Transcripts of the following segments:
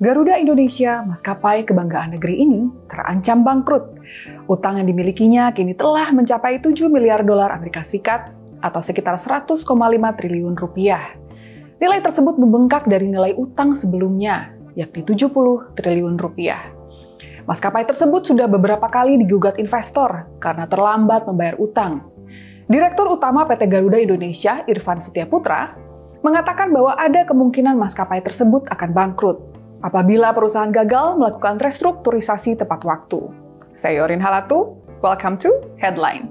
Garuda Indonesia, maskapai kebanggaan negeri ini, terancam bangkrut. Utang yang dimilikinya kini telah mencapai 7 miliar dolar Amerika Serikat atau sekitar 100,5 triliun rupiah. Nilai tersebut membengkak dari nilai utang sebelumnya, yakni 70 triliun rupiah. Maskapai tersebut sudah beberapa kali digugat investor karena terlambat membayar utang. Direktur Utama PT Garuda Indonesia, Irfan Setiaputra, mengatakan bahwa ada kemungkinan maskapai tersebut akan bangkrut apabila perusahaan gagal melakukan restrukturisasi tepat waktu. Saya Yorin Halatu, welcome to Headline.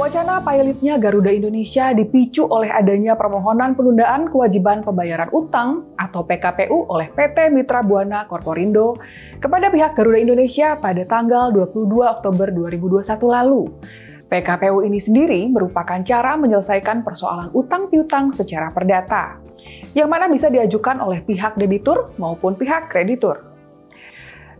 Wacana pilotnya Garuda Indonesia dipicu oleh adanya permohonan penundaan kewajiban pembayaran utang atau PKPU oleh PT Mitra Buana Korporindo kepada pihak Garuda Indonesia pada tanggal 22 Oktober 2021 lalu. PKPU ini sendiri merupakan cara menyelesaikan persoalan utang piutang secara perdata, yang mana bisa diajukan oleh pihak debitur maupun pihak kreditur.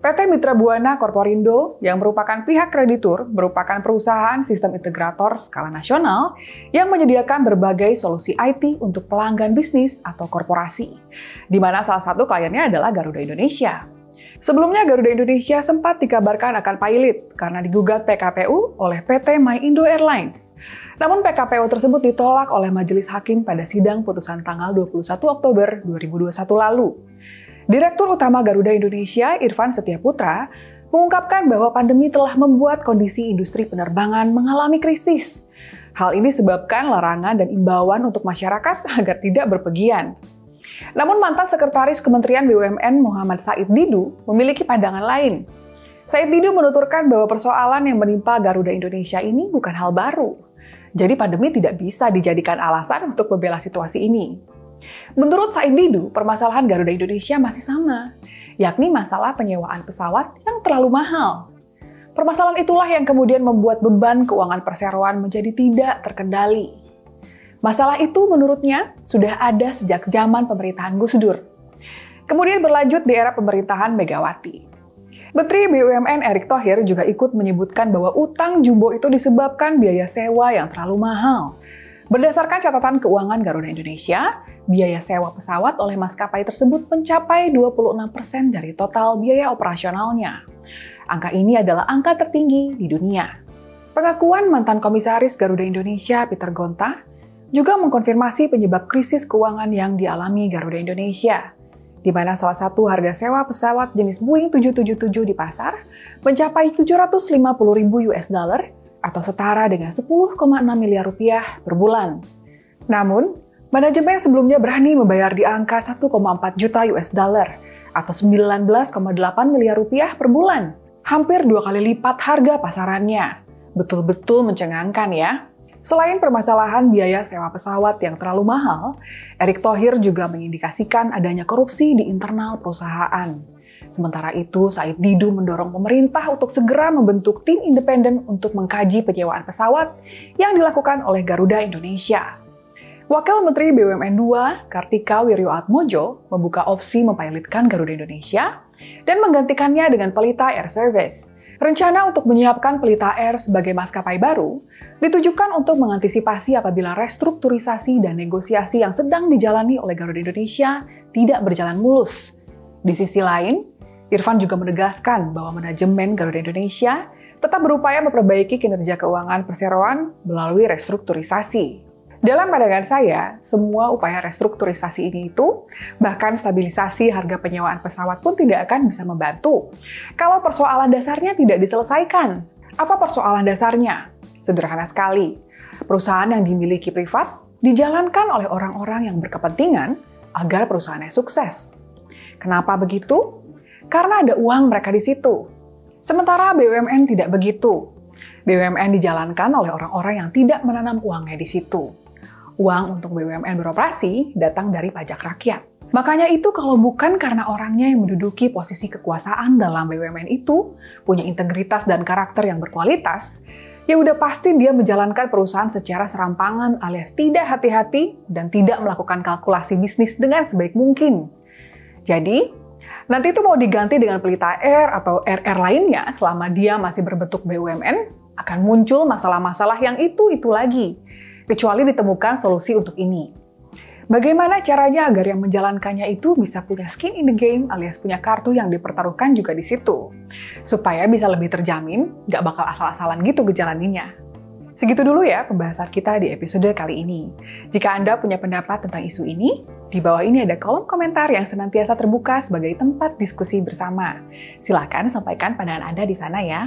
PT Mitra Buana Korporindo yang merupakan pihak kreditur merupakan perusahaan sistem integrator skala nasional yang menyediakan berbagai solusi IT untuk pelanggan bisnis atau korporasi, di mana salah satu kliennya adalah Garuda Indonesia. Sebelumnya Garuda Indonesia sempat dikabarkan akan pilot karena digugat PKPU oleh PT My Indo Airlines. Namun PKPU tersebut ditolak oleh Majelis Hakim pada sidang putusan tanggal 21 Oktober 2021 lalu. Direktur Utama Garuda Indonesia, Irfan Setiaputra, mengungkapkan bahwa pandemi telah membuat kondisi industri penerbangan mengalami krisis. Hal ini sebabkan larangan dan imbauan untuk masyarakat agar tidak berpergian. Namun mantan Sekretaris Kementerian BUMN Muhammad Said Didu memiliki pandangan lain. Said Didu menuturkan bahwa persoalan yang menimpa Garuda Indonesia ini bukan hal baru. Jadi pandemi tidak bisa dijadikan alasan untuk membela situasi ini. Menurut Said Didu, permasalahan Garuda Indonesia masih sama, yakni masalah penyewaan pesawat yang terlalu mahal. Permasalahan itulah yang kemudian membuat beban keuangan perseroan menjadi tidak terkendali. Masalah itu menurutnya sudah ada sejak zaman pemerintahan Gus Dur. Kemudian berlanjut di era pemerintahan Megawati. Menteri BUMN Erick Thohir juga ikut menyebutkan bahwa utang jumbo itu disebabkan biaya sewa yang terlalu mahal. Berdasarkan catatan keuangan Garuda Indonesia, biaya sewa pesawat oleh maskapai tersebut mencapai 26% dari total biaya operasionalnya. Angka ini adalah angka tertinggi di dunia. Pengakuan mantan komisaris Garuda Indonesia Peter Gonta juga mengkonfirmasi penyebab krisis keuangan yang dialami Garuda Indonesia, di mana salah satu harga sewa pesawat jenis Boeing 777 di pasar mencapai 750 ribu US dollar atau setara dengan 10,6 miliar rupiah per bulan. Namun, manajemen sebelumnya berani membayar di angka 1,4 juta US dollar atau 19,8 miliar rupiah per bulan. Hampir dua kali lipat harga pasarannya. Betul-betul mencengangkan ya. Selain permasalahan biaya sewa pesawat yang terlalu mahal, Erick Thohir juga mengindikasikan adanya korupsi di internal perusahaan. Sementara itu, Said Didu mendorong pemerintah untuk segera membentuk tim independen untuk mengkaji penyewaan pesawat yang dilakukan oleh Garuda Indonesia. Wakil Menteri BUMN II, Kartika Wirjoatmojo, membuka opsi mempilotkan Garuda Indonesia dan menggantikannya dengan Pelita Air Service. Rencana untuk menyiapkan Pelita Air sebagai maskapai baru ditujukan untuk mengantisipasi apabila restrukturisasi dan negosiasi yang sedang dijalani oleh Garuda Indonesia tidak berjalan mulus. Di sisi lain, Irfan juga menegaskan bahwa manajemen Garuda Indonesia tetap berupaya memperbaiki kinerja keuangan perseroan melalui restrukturisasi. Dalam pandangan saya, semua upaya restrukturisasi ini itu, bahkan stabilisasi harga penyewaan pesawat pun tidak akan bisa membantu. Kalau persoalan dasarnya tidak diselesaikan, apa persoalan dasarnya? Sederhana sekali, perusahaan yang dimiliki privat dijalankan oleh orang-orang yang berkepentingan agar perusahaannya sukses. Kenapa begitu? karena ada uang mereka di situ. Sementara BUMN tidak begitu. BUMN dijalankan oleh orang-orang yang tidak menanam uangnya di situ. Uang untuk BUMN beroperasi datang dari pajak rakyat. Makanya itu kalau bukan karena orangnya yang menduduki posisi kekuasaan dalam BUMN itu punya integritas dan karakter yang berkualitas, ya udah pasti dia menjalankan perusahaan secara serampangan alias tidak hati-hati dan tidak melakukan kalkulasi bisnis dengan sebaik mungkin. Jadi, Nanti itu mau diganti dengan pelita air atau RR lainnya selama dia masih berbentuk BUMN, akan muncul masalah-masalah yang itu-itu lagi, kecuali ditemukan solusi untuk ini. Bagaimana caranya agar yang menjalankannya itu bisa punya skin in the game alias punya kartu yang dipertaruhkan juga di situ? Supaya bisa lebih terjamin, nggak bakal asal-asalan gitu gejalaninya. Segitu dulu ya pembahasan kita di episode kali ini. Jika Anda punya pendapat tentang isu ini, di bawah ini ada kolom komentar yang senantiasa terbuka sebagai tempat diskusi bersama. Silahkan sampaikan pandangan Anda di sana ya.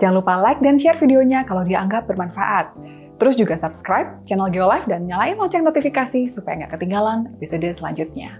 Jangan lupa like dan share videonya kalau dianggap bermanfaat. Terus juga subscribe channel Geolife dan nyalain lonceng notifikasi supaya nggak ketinggalan episode selanjutnya.